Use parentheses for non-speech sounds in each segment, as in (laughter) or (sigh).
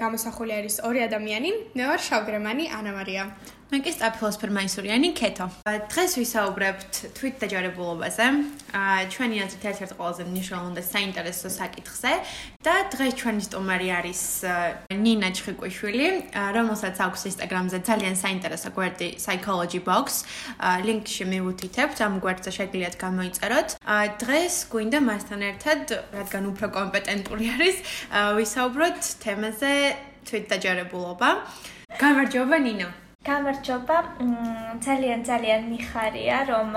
გამოსახული არის ორი ადამიანი. მე ვარ შავგრემანი ანა მარია. მე კი სტაფილოსფერ მაისურიანი კეთო. დღეს ვისაუბრებთ თვით დაჯარებულობაზე. აა ჩვენი აზრით ერთ-ერთი ყველაზე მნიშვნელოვანი და საინტერესო საკითხზე და დღეს ჩვენი სტუმარი არის ნინა ჩხიკვიშვილი, რომელსაც აქვს Instagram-ზე ძალიან საინტერესო გვერდი Psychology Box. ლინკში მივუთითებთ, ამ გვერდზე შეგიძლიათ გამოიწეროთ. დღეს გვინდა მასთან ერთად, რადგან უფრო კომპეტენტური არის, ვისაუბროთ თემაზე თვით დაჯარებულობა. გამარჯობა ნინა. გამარჯობა. ძალიან ძალიან მიხარია რომ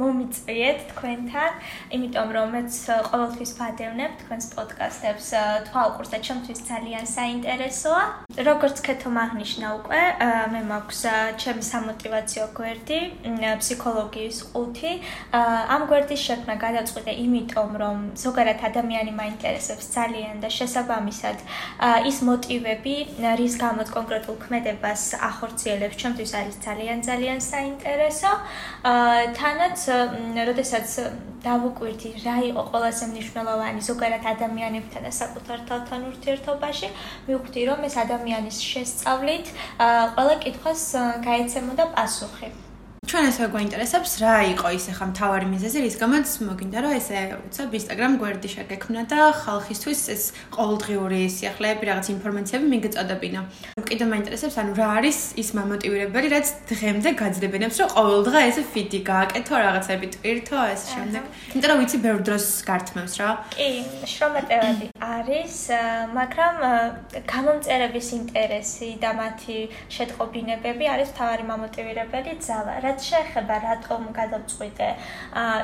მომიწვიეთ თქვენთან, იმიტომ რომ მეც ყოველთვის ვადევნებ თქვენს პოდკასტებს თვალყურს და ჩემთვის ძალიან საინტერესოა. როგორც ქეთო მაგნიშნა უკვე, მე მაქვს ჩემი სამოტივაციო გვერდი, ფსიქოლოგიის ყუთი. ამ გვერდის შექმნა გადაწყვიტე იმიტომ, რომ ზოგადად ადამიანი მაინტერესებს ძალიან და შესაბამისად ის მოტივები, რის გამოც კონკრეტულ ქმედებას ახორციელებს, ჩემთვის არის ძალიან ძალიან საინტერესო. თანაც როდესაც დავუკვირდი რა იყო ყველაზე მნიშვნელოვანი ზოგადად ადამიანებთან და საკუთარ თავთან ურთიერთობაში, მივხვდი რომ ეს ადამიანის შესწავლით ყველა კითხვას გაეცემოდა პასუხი. ჩვენ ესე გვაინტერესებს რა იყო ის ახლა მთავარი მიზეზი რის გამოც მოგინდა რომ ესე უცებ Instagram გვერდი შეგექმნა და ხალხისთვის ეს ყოველდღიური სიახლეები რაღაც ინფორმაციები მიგეწოდებინა. კიდე მაინტერესებს ანუ რა არის ის მამოტივირებელი რაც დღემდე გაძლდებენებს რომ ყოველდღე ესე ფიდი გააკეთო რაღაცები ტვირთო ეს შემდეგ. იმიტომ რომ ვიცი ბევრ დროს გართმევს რა. კი, შრომატევადი არის, მაგრამ გამომწერების ინტერესი და მათი შეტყობინებები არის თავარი მამოტივირებელი ძალა. რა რაც შეეხება რატომ გადავწყვიტე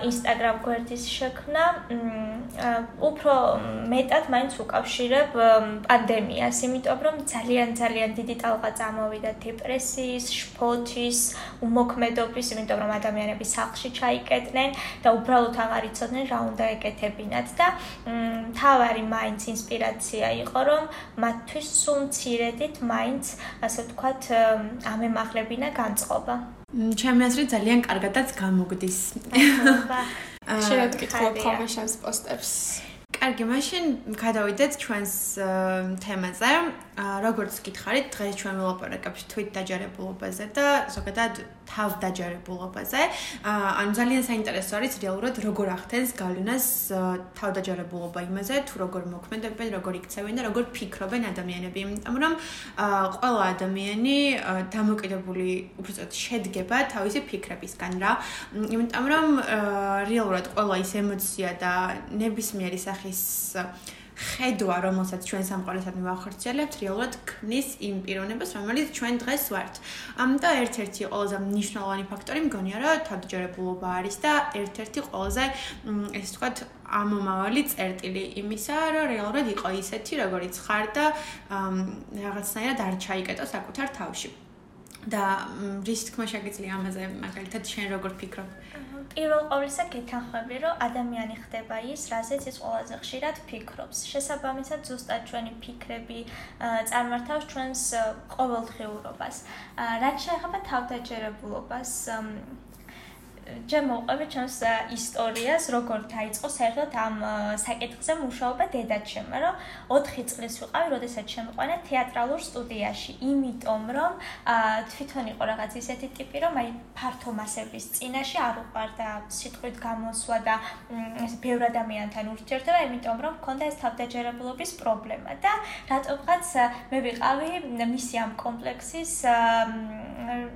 Instagram გვერდის შექმნა, უფრო მეტად მაინც უკავშირებ პანდემიას, იმიტომ რომ ძალიან ძალიან დიდი ტალღა წამოვიდა დეპრესიის, შფოთის, უმოქმედობის, იმიტომ რომ ადამიანები სახლში ჩაიკეტნენ და უბრალოდ აღარ იცოდნენ რა უნდა ეკეთებინათ და თავარი მაინც ინსპირაცია იყო, რომ მათთვის სულ მცირედით მაინც ასე ვთქვათ ამემახლებინა განწყობა. ჩემი აზრით ძალიან კარგადაც გამოგდის. შეიძლება გითხოთ ხოლმე შენს პოსტებს. კარგი, მაშინ გადავიდეთ ჩვენს თემაზე. როგორც გითხარით, დღეს ჩვენ ვილაპარაკებთ თვით დაჯარებულობაზე და ზოგადად თავდაჯარებულობაზე. ანუ ძალიან საინტერესო არის რეალურად როგორ ახდენს გავლენას თავდაჯარებულობა იმაზე, თუ როგორ მოქმედებენ, როგორ იქცევენ და როგორ ფიქრობენ ადამიანები. ამიტომ რომ ყველა ადამიანი დამოკიდებული უბრალოდ შედგება თავისი ფიქრებისგან რა. იმიტომ რომ რეალურად ყველა ის ემოცია და ნებისმიერი სახის ხედვა, რომელსაც ჩვენ სამყაროსად მივახორციელებთ, რეალურად ქმნის იმ პიროვნებას, რომელიც ჩვენ დღეს ვართ. ამ და ერთ-ერთი ყველაზე მნიშვნელოვანი ფაქტორი მგონია, რომ თავდაჯერებულობა არის და ერთ-ერთი ყველაზე ესე ვთქვათ, ამომავალი წერტილი იმისა, რომ რეალურად იყო ისეთი, როგორიც ხარ და რაღაცნაირად არ ჩაიკეტო საკუთარ თავში. და რის თქმა შეგიძლია ამაზე მაგალითად შენ როგორ ფიქრობ? პირველ ყოვლისა გეთანხმები, რომ ადამიანი ხდება ის, რაზეც ის ყველაზე ხშირად ფიქრობს. შესაბამისად, ზუსტად ჩვენი ფიქრები წარმართავს ჩვენს ყოველდღიურობას. რაც შეეხება თავდაჯერებულობას, ჯერ მოყვები ჩვენს ისტორიას, როგორ დაიწყო საერთოდ ამ საკითხზე მუშაობა დედაჩემმა, რომ 4 წლის ვიყავი, როდესაც შემოყვანა თეატრალურ სტუდიაში, იმიტომ რომ თვითონ იყო რაღაც ისეთი ტიპი, რომ აი ფართო მასების წინაშე არ უყარდა სიტყვით გამოსვა და ეს ბევრ ადამიანთან ურთიერთობა, იმიტომ რომ მქონდა ეს თავდაჯერებულობის პრობლემა და რატომღაც მე ვიყავი მისი ამ კომპლექსის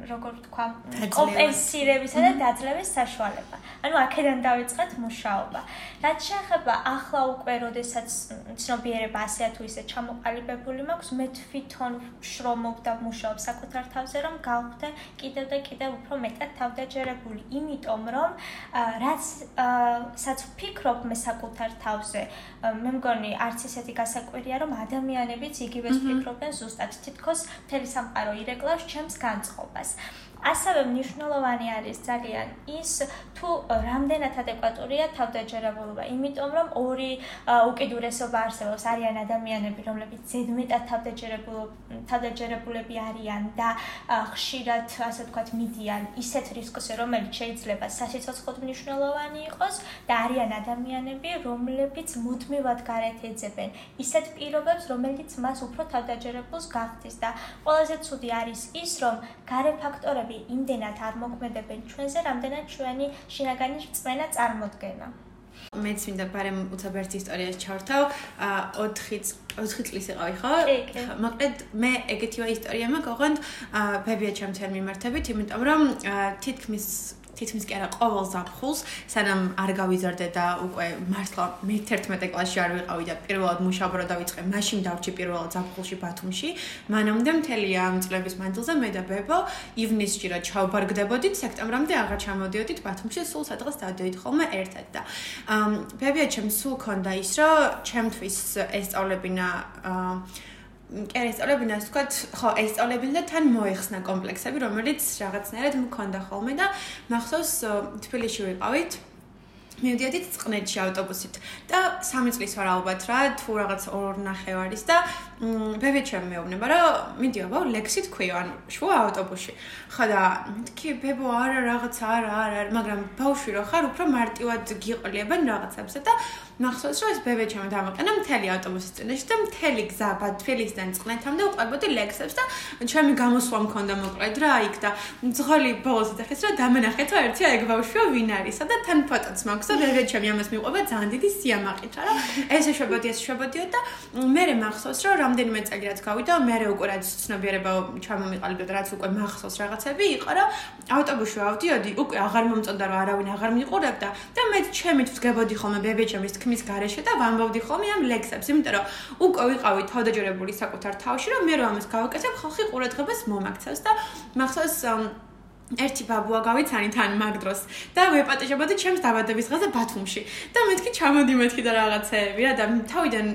როგორ ვთქვა, კომპენსირებისა და დაძლევის გაჩნდების საშუალება. ანუ აქედან დავიწყეთ მუშაობა. რაც შეეხება ახლა უკვე, როდესაც ცნობიერება ასეა თუ ისე ჩამოყალიბებული მაქვს, მე თვითონ შრომობ და მუშაობ საკუთარ თავზე, რომ გავხდე კიდევ და კიდევ უფრო მეტად თავდაჯერებული, იმიტომ რომ რაც საც ვფიქრობ მე საკუთარ თავზე, მე მგონი არც ისეთი გასაკვირია, რომ ადამიანებიც იგივეს ფიქრობენ ზუსტად თითქოს მთელი სამყარო ირეკლავს ჩემს განწყობას. ასევე მნიშვნელოვანი არის ძალიან ის თუ რამდენად ადეკვატურია თავდაჯერებულობა, იმიტომ რომ ორი უკიდურესობა არსებობს, არიან ადამიანები, რომლებიც ზედმეტად თავდაჯერებულ თავდაჯერებულები არიან და ხშირად, ასე ვთქვათ, მიდიან. ისეთ რისკზე, რომელიც შეიძლება სასიცოცხლოდ მნიშვნელოვანი იყოს და არიან ადამიანები, რომლებიც მუდმივად გარეთ ეძებენ. ისეთ პირობებს, რომელიც მას უფრო თავდაჯერებულს გახდის და ყველაზე ცუდი არის ის, რომ გარე ფაქტორები იმდენად არ მოქმედებენ ჩვენზე, რამდენად ჩვენი შინაგანი რწმენა წარმოქმნა. მეც მინდა ბარემ უცებ ერთ ისტორიას ჩავრთავ. ა 4 4 წლის იყავი, ხო? მოკლედ მე ეგეთივა ისტორია მაქვს, ოღონდ ბებია ჩემთან მიმართებით, იმიტომ რომ თითქმის თითქმის კი არა ყოველ ზაფხულს, სანამ არ გავიზარდე და უკვე მართლა მე-11 კლასში არ ვიყავი და პირველად მუშაობა დავიწყე, მაშინ დავრჩი პირველად ზაფხულში ბათუმში. მანამდე მთელი ამ წლების მანძილზე მე და ბებო ივნისში რა ჩავბარგდებოდით, სექტემბრამდე აღარ ჩამოდიოდით ბათუმში, სულ სადღაც დავდივით ხოლმე ერთად და ბებია ჩემს სულ ქონდა ის, რომ ჩემთვის ესწავლებინა აა კი ეს სწავლებინა ასე ვთქვათ, ხო, ეს სწავლებინა და თან მოეხსნა კომპლექსები, რომელიც რაღაცნაირად მქონდა ხოლმე და მახსოვს თბილისში ვიყავით. მივდიოდით წყნეთში ავტობუსით და სამი წლის ვარ ალბათ რა, თუ რაღაც ორ ნახევარის და ბებე ჩემ მეუბნება რომ მიდი აბა ლექსი თქვიო ანუ შუა ავტობუსში. ხა და მეთქი ბებო არა რაღაც არა არა მაგრამ ბავშვი რო ხარ უფრო მარტივად გიყოლიებენ რაღაცებზე და ნახსოვს რომ ეს ბებე ჩემ დამაყენა მთელი ავტობუსის წინაშე და მთელი გზა ბათფილისთან წყნეთამდე უყარბოდი ლექსებს და ჩემი გამოსვლა მქონდა მოკლედ რა იქ და ძღოლი ბოლოს ეხეს რა დამენახეთო ერთი ეგ ბავშვიო ვინ არისა და თან ფოტოც მაქვს და ბებე ჩემი ამას მიყვება ძალიან დიდი სიამაყით რა. ეს შვებოდი ეს შვებოდიო და მე მახსოვს რომ რამდენიმე წელი რაც გავიდა, მე რე უკვე რაც ცნობიერება ჩამომიყალიბდა და რაც უკვე მახსოვს რაღაცები იყო, რომ ავტობუსში ავდიოდი, უკვე აღარ მომწონდა რომ არავინ აღარ მიყურებდა და მე ჩემით ვსგებოდი ხოლმე ბებეჩემის თქმის გარეშე და ვამბობდი ხოლმე ამ ლექსებს, იმიტომ რომ უკვე ვიყავი თავდაჯერებული საკუთარ თავში, რომ მე რომ ამას გავაკეთებ, ხალხი ყურადღებას მომაქცევს და მახსოვს ერთი ბაბუა გავიცანი თან მაგ დროს და ვეპატეჟებოდი ჩემს დაბადების დღეზე ბათუმში. და მეთქი ჩამოდი მეთქი და რაღაცეები რა და თავიდან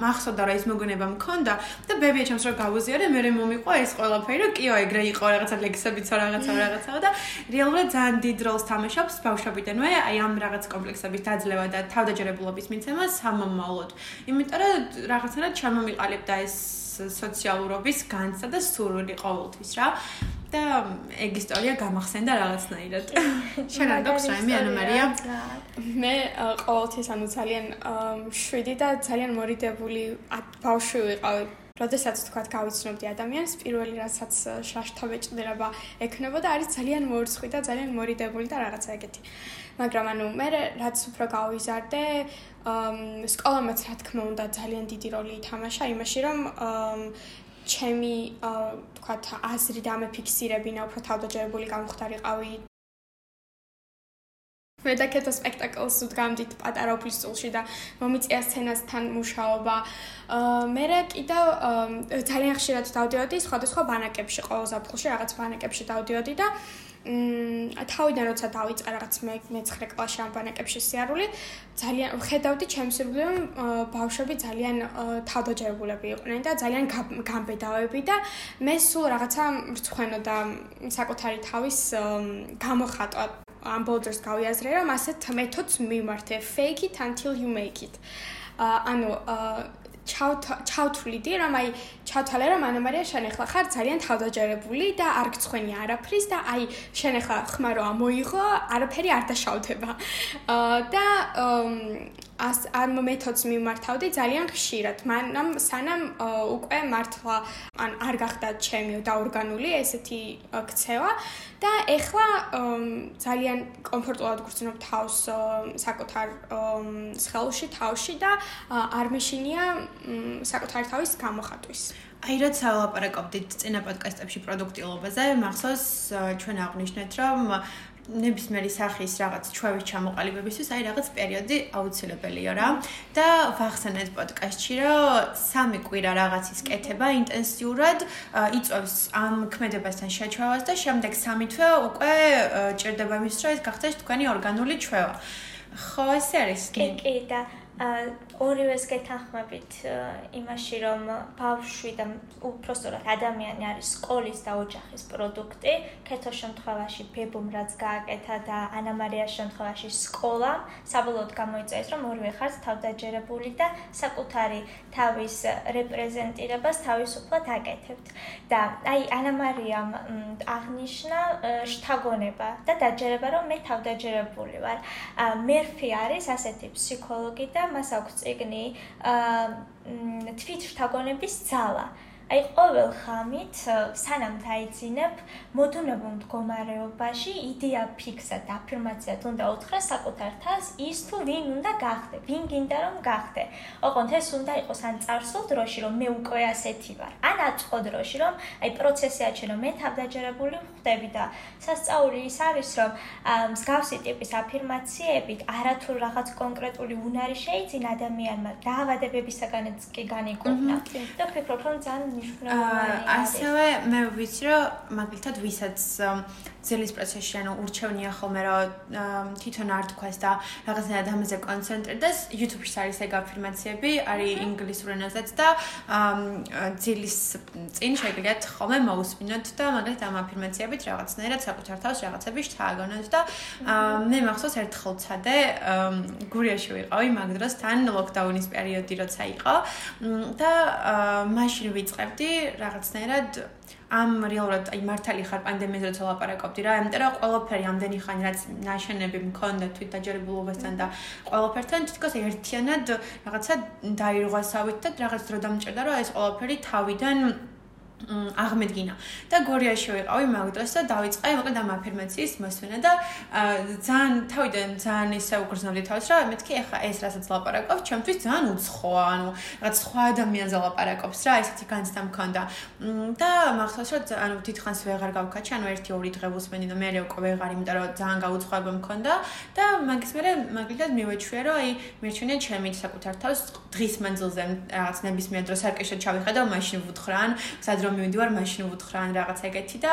მახსოვდა რა ის მოგონება მქონდა და ბებია ჩემს რო გავუზიარე მე მომიყვა ეს ყველაფერი რომ კიო ეგრე იყო რაღაცა ლექსებიც რაღაცა რაღაცა და რეალურად ძალიან დიდ როლს თამაშობს ბავშვობიდანვე აი ამ რაღაც კომპლექსების დაძლევა და თავდაჯერებულობის მიცემა სამომავლოდ. იმიტომ რომ რაღაცნაირად ჩამომიყალიბდა ეს სოციალურობის განცდა და სურვილი ყოველთვის რა და ეგ ისტორია გამახსენდა რაღაცნაირად. (laughs) შენ არ გაქვს რაიმე ანუ მარია? მე ყოველთვის ანუ ძალიან შვიდი და ძალიან მორიდებული ბავშვი ვიყავი. როდესაც თქვა გავიცნობდი ადამიანს, პირველი რასაც შაშთა ბეჭდერება ექნებოდა, არის ძალიან მორცხვი და ძალიან მორიდებული და რაღაცა ეგეთი. მაგრამ ანუ მე რაც უფრო გავიზარდე, სკოლამაც რა თქმა უნდა ძალიან დიდი როლი ითამაშა იმაში, რომ ჩემი თქვათ აზრი დამეფიქსირებინა, უფრო თავდაჯერებული გამختარიყავი მე დაკეთა სპექტაკლს უდგამდით პატარა ოფისულში და მომიწია სცენასთან მუშაობა. მე რა კიდევ ძალიან ხშირად დავდიოდი სხვადასხვა ბანაკებში, ყოველ ზაფხულში რაღაც ბანაკებში დავდიოდი და მ თავიდან როცა დავიწყე რაღაც მე მე-9 კლასში ამ ბანაკებში სიარული, ძალიან ხედავდი ჩემს სიბრუნვე ბავშვები ძალიან თავდაჯერებულები იყვნენ და ძალიან გამბედავები და მე სულ რაღაცა მრცხვენო და საკუთარი თავის გამოხატვა ამ ბოლდერს გავიაზრე რომ ასეთ მეთოდს მიმართე. Fake it until you make it. ანუ ჩავთვლიდი რომ აი ჩავთვალე რომ ანა მარია შენ ახლა ხარ ძალიან თავდაჯერებული და არ გწხვენი არაფრის და აი შენ ახლა ხმარო ამოიღო არაფერი არ დაშავდება. და ამ მეთოდს მიმართავდი ძალიან ხშირად. მანამ სანამ უკვე მართლა ან არ გახდა ჩემი დაორგანული ესეთი ქცევა და ეხლა ძალიან კომფორტულად გრძნობ თავს საკუთარ სხეულში, თავში და არ მეშინია საკუთარ თავის გამოხატვის. აი რაც ალაპარაკობდით წინა პოდკასტებში პროდუქტიულობაზე, მახსოვს ჩვენ აღნიშნეთ, რომ ნებისმიერი სახის რაღაც ჩვევის ჩამოყალიბებისთვის აი რაღაც პერიოდი აუცილებელია რა. და ვახსენეთ პოდკასტში რომ სამი კვირა რაღაცის კეთება ინტენსიურად იწვევს ამ ქმედებასთან შეჩვევას და შემდეგ სამი თვე უკვე ჭირდება იმის რომ ეს გახდეს თქვენი ორგანული ჩვევა. ხო ეს არის კი კი და ორივეს გეთანხმებით იმაში, რომ ბავშვი და უпростоრად ადამიანი არის სკოლის და ოჯახის პროდუქტი. ქეთოს შემთხვევაში ბებომ რაც გააკეთა და ანა მარიას შემთხვევაში სკოლა, საბოლოოდ გამოიწვევს, რომ ორივე ხართ თავდაჯერებული და საკუთარი თავის რეპრეზენტირებას თავისუფლად აკეთებთ. და აი ანა მარიამ აღნიშნა შთაგონება და დაჯერება, რომ მე თავდაჯერებული ვარ. მერფი არის ასეთი ფსიქოლოგი და მას აქვს წიგნი თვით შთაგონების ძალა. აი ყოველ ხამით სანამ დაიძინებ მოდუნებულ მდგომარეობაში იდეა ფიქსა და აფირმაცია თუნდა უთხრა საკუთარ თავს ის თუ ვინ უნდა გახდე ვინ გინდა რომ გახდე. ოღონდ ეს უნდა იყოს ან წარსულ დროში რომ მე უკვე ასეთი ვარ ან აწყო დროში რომ აი პროცესი აჩენო მე თავდაჯერებული ხდები და სასწაული ის არის რომ მსგავსი ტიპის აფირმაციებით არათუ რაღაც კონკრეტული უნარი შეიძინა ადამიანმა დაავადებებისაგანაც კი განიკურნა და ვფიქრობ რომ ძალიან ასევე მე ვიცი რომ მაგალითად ვისაც ძილის პროცესში ანუ ურჩევნია ხოლმე რომ თვითონ არ თქვას და რაღაცნაირად ამაზე კონცენტრდეს YouTube-ში არის ეგ აფირმაციები არის ინგლისურ ენაზეც და ძილის წინ შეგიძლიათ ხოლმე მოусმინოთ და მაგალითად ამ აფირმაციებით რაღაცნაირად საკუთარ თავს რაღაცები შთააგონოთ და მე მახსოვს ერთხელ ცადე გურიაში ვიყავი მაგ დროს თან ლოკდაუნის პერიოდი როცა იყო და მაშინ ვიწყებდი რაღაცნაირად ამ რეალურად აი მართალი ხარ პანდემიაზე როცა ლაპარაკობდი რა. იმიტომ რომ ყველაფერი ამდენი ხანი რაც ნაშენები მქონდა თვით დაჯერებულობასთან და ყველაფერთან თითქოს ერთიანად რაღაცა დაირღვასავით და რაღაც დრო დამჭერდა რომ ეს ყველაფერი თავიდან აღმედგინა. და გორიაში ვიყავი მაგ დროს და დავიწყე მოკლედ ამ აფირმაციის მოსვენა და ძალიან თავიდან ძალიან ისე უგრძნობდი თავს რა მეთქი ახლა ეს რასაც ლაპარაკობ ჩემთვის ძალიან უცხოა ანუ რაღაც სხვა ადამიანზე ლაპარაკობს რა ესეთი განცდა მქონდა. და მახსოვს რომ ანუ თითქოს ვეღარ გავქაჩი ანუ ერთი ორი დღე ვუსმენი და მე უკვე ვეღარ იმიტომ რომ ძალიან გაუცხოება მქონდა. და მაგის მერე მაგალითად მივეჩვია რომ აი მერჩვენია ჩემი საკუთარ თავს დღის მანძილზე რაღაც ნებისმიერ დროს არკეშად ჩავიხედა მაშინ ვუთხრან სად რომ მივიდივარ მაშინ ვუთხრა ან რაღაც ეგეთი და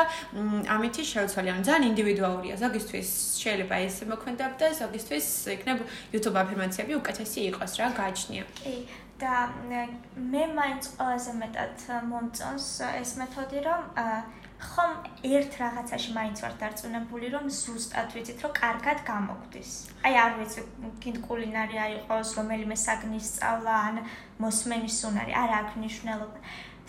ამითი შევცვალე ან ძალიან ინდივიდუალურია ზოგისთვის შეიძლება ეს მოქმედებდა ზოგისთვის იქნებ YouTube აფირმაციები უკეთესი იყოს რა გააჩნია კი და მე მაინც ყველაზე მეტად მომწონს ეს მეთოდი რომ ხომ ერთ რაღაცაში მაინც ვარ დარწმუნებული რომ ზუსტად ვიცით რომ კარგად გამოგვდის. აი არ ვიცი კინდ კულინარია იყოს რომელიმე საგნის სწავლა ან მოსმენის უნარი არ აქვს მნიშვნელობა.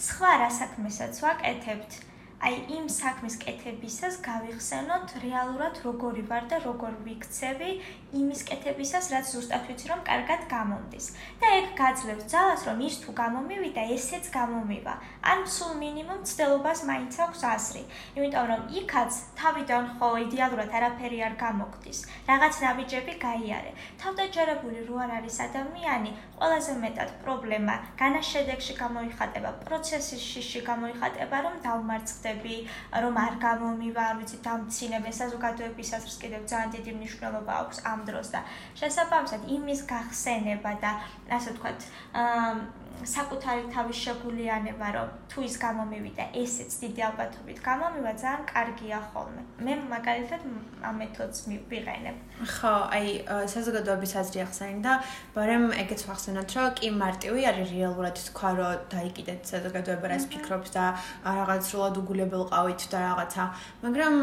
სხვა რა საქმესაც ვაკეთებთ, აი იმ საქმის კეთებისას გავიხსენოთ რეალურად როგორი ვარ და როგორ ვიქცევი იმის კეთებისას, რაც ზუსტად ვიცი რომ კარგად გამომდის. და ეგ გაძლევს ძალას, რომ ის თუ გამომივიდა, ესეც გამომივა. ან სულ მინიმუმ ცდელობას მაინც აქვს აზრი. იმიტომ რომ იქაც თავიდან ხო იდეალურად არაფერი არ გამოგდის. რაღაც ნაბიჯები გაიარე. თავდაჯერებული რო არ არის ადამიანი, ყველაზე მეტად პრობლემა განაშედეგში გამოიხატება, პროცესში გამოიხატება, რომ დავმარცხდები, რომ არ გამომივა, არ ვიცი, დამცინებ ეს საზოგადოებისას კიდევ ძალიან დიდი მნიშვნელობა აქვს ამ დროს და შესაბამისად იმის გახსენება და ასე ვთქვათ, აა საკუთარი თავის შეგულიანება, რომ თუ ის გამომივიდა, ესეც დიდი ალბათობით გამომივა, ძალიან კარგია ხოლმე. მე მაგალითად ამ მეთოდს მივიღენებ. ხო, აი საზოგადოების აზრი ახსენე და ბარემ ეგეც ვახსენოთ, რომ კი მარტივი არის რეალურად თქვა, რომ დაიკიდეთ საზოგადოება რას ფიქრობს და რაღაც სრულად უგულებელ ყავით და რაღაცა, მაგრამ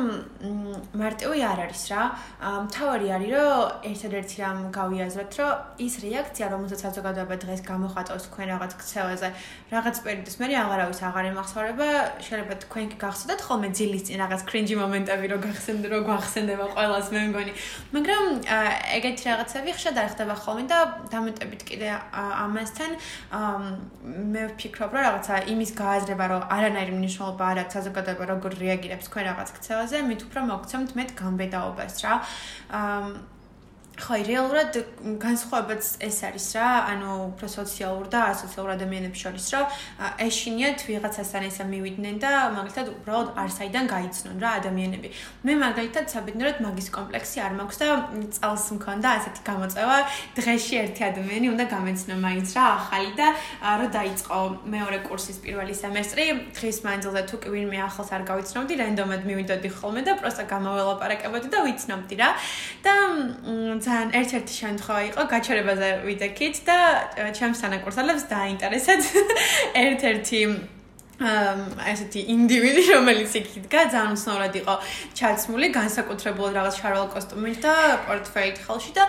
მარტივი არ არის რა. მთავარი არის, რომ ერთადერთი რამ გავიაზროთ, რომ ის რეაქცია, რომელსაც საზოგადოება დღეს გამოხატავს თქვენ რაღაც ქცევაზე. რაღაც პერიოდის მე აღარავის აღარ ემახსოვრება. შეიძლება თქვენ კი გახსოვდეთ ხოლმე ძილის წინ რაღაც კრინჯი მომენტები რო გახსენდ რო გვახსენდება ყოველას მე მგონი. მაგრამ ეგეთი რაღაცები ხშირად არ ხდება ხოლმე და დამეტებით კიდე ამასთან მე ვფიქრობ რომ რაღაცა იმის გააზრება რომ არანაირი მნიშვნელობა არ აქვს საზოგადოება როგორ რეაგირებს თქვენ რაღაც ქცევაზე მით უფრო მოგცემთ მეტ გამბედაობას რა ხო, რეალურად განსხვავებაც ეს არის რა, ანუ უფრო სოციალურ და ასოციალურ ადამიანებს შორის, რომ ეშინიათ ვიღაცასთან ესა მივიდნენ და მაგალითად უბრალოდ არსაიდან გაიცნონ რა ადამიანები. მე მაგალითად საბედნიეროდ მაგის კომპლექსი არ მაქვს და წელს მქონდა ასეთი გამოწვევა, დღეში ერთი ადამიანი უნდა გამეცნო მაინც რა ახალი და რო დაიწყო მეორე კურსის პირველი სემესტრი, დღის მანძილზე თუ კი ვინმე ახალს არ გავიცნობდი, რენდომად მივიდოდი ხოლმე და პროსტა გამოველაპარაკებოდი და ვიცნობდი რა. და ძალიან ერთ-ერთი შემთხვევა იყო, გაჩერებაზე ვიდექით და ჩემს თანაკურსელებს დაინტერესეთ. (laughs) ერთ-ერთი აი ესეთი ინდივიდი რომელიც იქ იდგა ძალიან უცნაურად იყო ჩაცმული განსაკუთრებულად რაღაც შარვალ კოსტუმით და პორტფელით ხელში და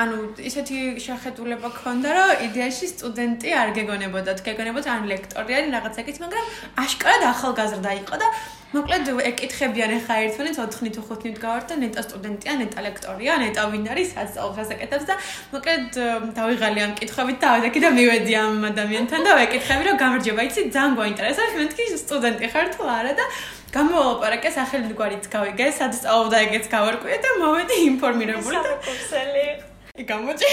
ანუ ესეთი შეხედულება ქონდა რომ იდეაში სტუდენტი არ გეგონებოდა თუ გეგონებოდა ან ლექტორი არის რაღაც ეგეთი მაგრამ აშკარად ახალგაზრდა იყო და მოკლედ ეკითხებიან ახლა ერთმანეთს 4-ნით 5-ნით გავარ და ნეტა სტუდენტია, ნეტა ლექტორია, ნეტა ვინ არის სასწავლოს აკეთებს და მოკლედ დავიღალი ამ კითხვებით და ავიდე და მივედი ამ ადამიანთან და ვეკითხები რომ გამარჯობა, იცი, ძალიან გვაინტერესებს, მე თქვი სტუდენტი ხარ თუ არა და გამოვაპარაკე სახელით გვარიც გავიგე, სად სწავლობდა ეგეც გავარკვიე და მოვედი ინფორმირებული და კურსელი. გამოჭი.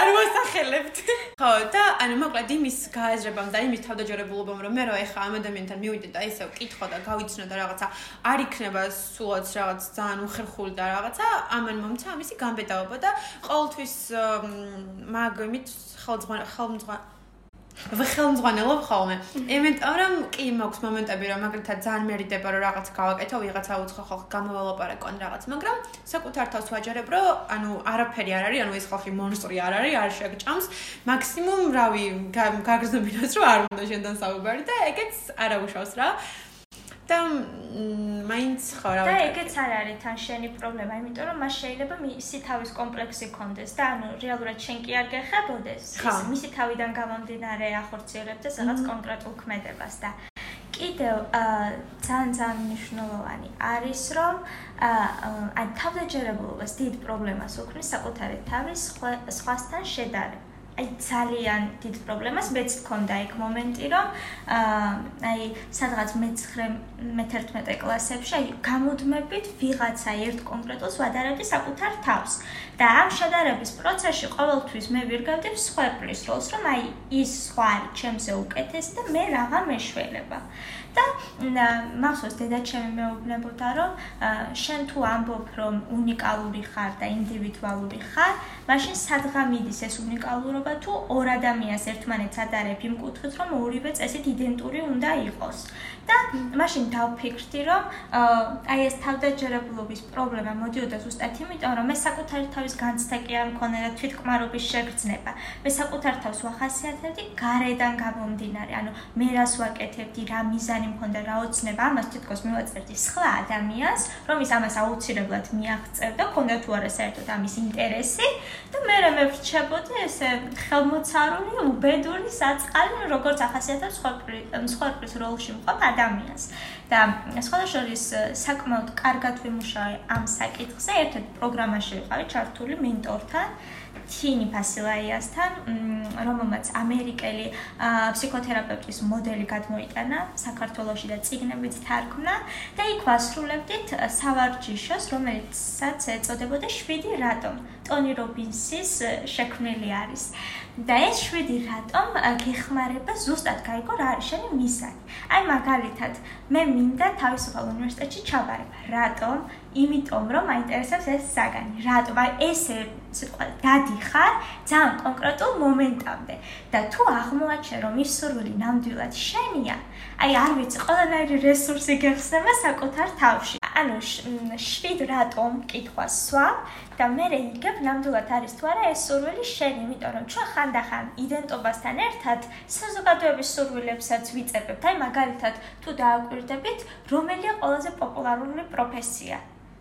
არ მოსახელებთ. ხო, და ანუ მოკლედ იმის გააზრებამ და იმის თავდაჯერებულობამ რომ მე რო ეხა ამ ადამიანთან მივიდე და ესე ვკითხო და გავიცნო და რაღაცა არ იქნება სულაც რაღაც ძალიან უხერხული და რაღაცა ამან მომცა ამისი გამბედაობა და ყოველთვის მაგ იმით ხელმძღვანელ ხელმძღვანელ ვხელმძღვანელობ ხოლმე. იმიტომ რომ კი მაქვს მომენტები რომ მაგალითად ძალიან მერიდება რომ რაღაც გავაკეთო, ვიღაცა უცხო ხალხ გამოველაპარაკონ რაღაც, მაგრამ საკუთარ თავს ვაჯერებ რომ ანუ არაფერი არ არის, ანუ ეს ხალხი მონსტრი არ არის, არ შეგჭამს. მაქსიმუმ რავი გაგრძნობინოს რომ არ უნდა შენთან საუბარი და ეგეც არაუშავს რა. და მაინც ხო რა და ეგეც არ არის თან შენი პრობლემა, იმიტომ რომ მას შეიძლება მისი თავის კომპლექსი კონდეს და ანუ რეალურად შენ კი არ გეხებოდეს ის მისი თავიდან გამომდინარე ახორციელებდეს რაღაც კონკრეტულ ქმედებას და კიდევ ძალიან ძალიან მნიშვნელოვანი არის რომ აი თავდაჯერებულობას დიდ პრობლემას უქმნის საკუთარი თავის სხვასთან შედარება აი ძალიან დიდ პრობლემას მეც მქონდა იქ მომენტი რომ აი სადღაც მე-9 მე-11 კლასებში აი გამოდმებით ვიღაცა ერთ კონკრეტულს ვადარებდი საკუთარ თავს. და ამ შედარების პროცესში ყოველთვის მე ვირგავდი სხვაებრის როლს რომ აი ის სხვა ჩემზე უკეთესი და მე რაღა მეშველება და მახსოვს დედაჩემი მეუბნებოდა რომ შენ თუ ამბობ რომ უნიკალური ხარ და ინდივიდუალური ხარ მაშინ სადღა მიდის ეს უნიკალურობა თუ ორ ადამიანს ერთმანეთს ადარებ იმ კუთხით რომ ორივე წესით იდენტური უნდა იყოს და მაშინ დავფიქრდი რომ აი ეს თავდაჯერებულობის პრობლემა მოდიოდა ზუსტად იმიტომ რომ მე საკუთარი თავის განცდა კი არ მქონდა და თვითკმარობის შეგრძნება. მე საკუთარ თავს ვახასიათებდი გარედან გამომდინარე ანუ მე რას ვაკეთებდი რა მიზანი მქონდა რა ოცნება ამას თითქოს მივაწერდი სხვა ადამიანს რომის ამას აუცილებლად მიაღწევდა ქონდა თუ არა საერთოდ ამის ინტერესი და მე მე ვრჩებოდი ესე ხელმოცარული უბედური საწყალი როგორც ახასიათებს სხვა სხვა როლში მყოფ ადამიანს. და სხვადასხვა საკმაოდ კარგად ვიმუშავე ამ საკითხზე. ერთ-ერთ პროგრამაში ვიყავი ჩართული მენტორთან თინი ფასილაიასთან რომელმაც ამერიკელი ფსიქოთერაპევტის მოდელი გადმოიტანა საქართველოსში და ციგნებიც თარგმნა და იქ ვასრულებდით სავარჯიშოს რომელიცაც ეწოდებოდა 7 რატომ ტონი რობინსის შექმნილი არის და ეს 7 რატომ გეხმარება ზუსტად გაიგო რა არის შენი მისანი. აი მაგალითად, მე მინდა თავისუფალ უნივერსიტეტში ჩაბარება. რატომ? იმიტომ რომ მაინტერესებს ეს საგანი. რატომ? აი ესე სიტყვა დადიხარ ძალიან კონკრეტულ მომენტამდე და თუ აღმოაჩენ რომ ის სურვილი ნამდვილად შენია, აი არ ვიცი, ყველანაირი რესურსი გეხსნება საკუთარ თავში. ანუ 7 რატომ კითხვას სვამ და მე რეიგებ ნამდვილად არის თუ არა ეს სურვილი შენი, იმიტომ რომ ჩვენ ხანდახან იდენტობასთან ერთად საზოგადოების სურვილებსაც ვიწებებთ. აი მაგალითად, თუ დააკვირდებით, რომელია ყველაზე პოპულარული პროფესია?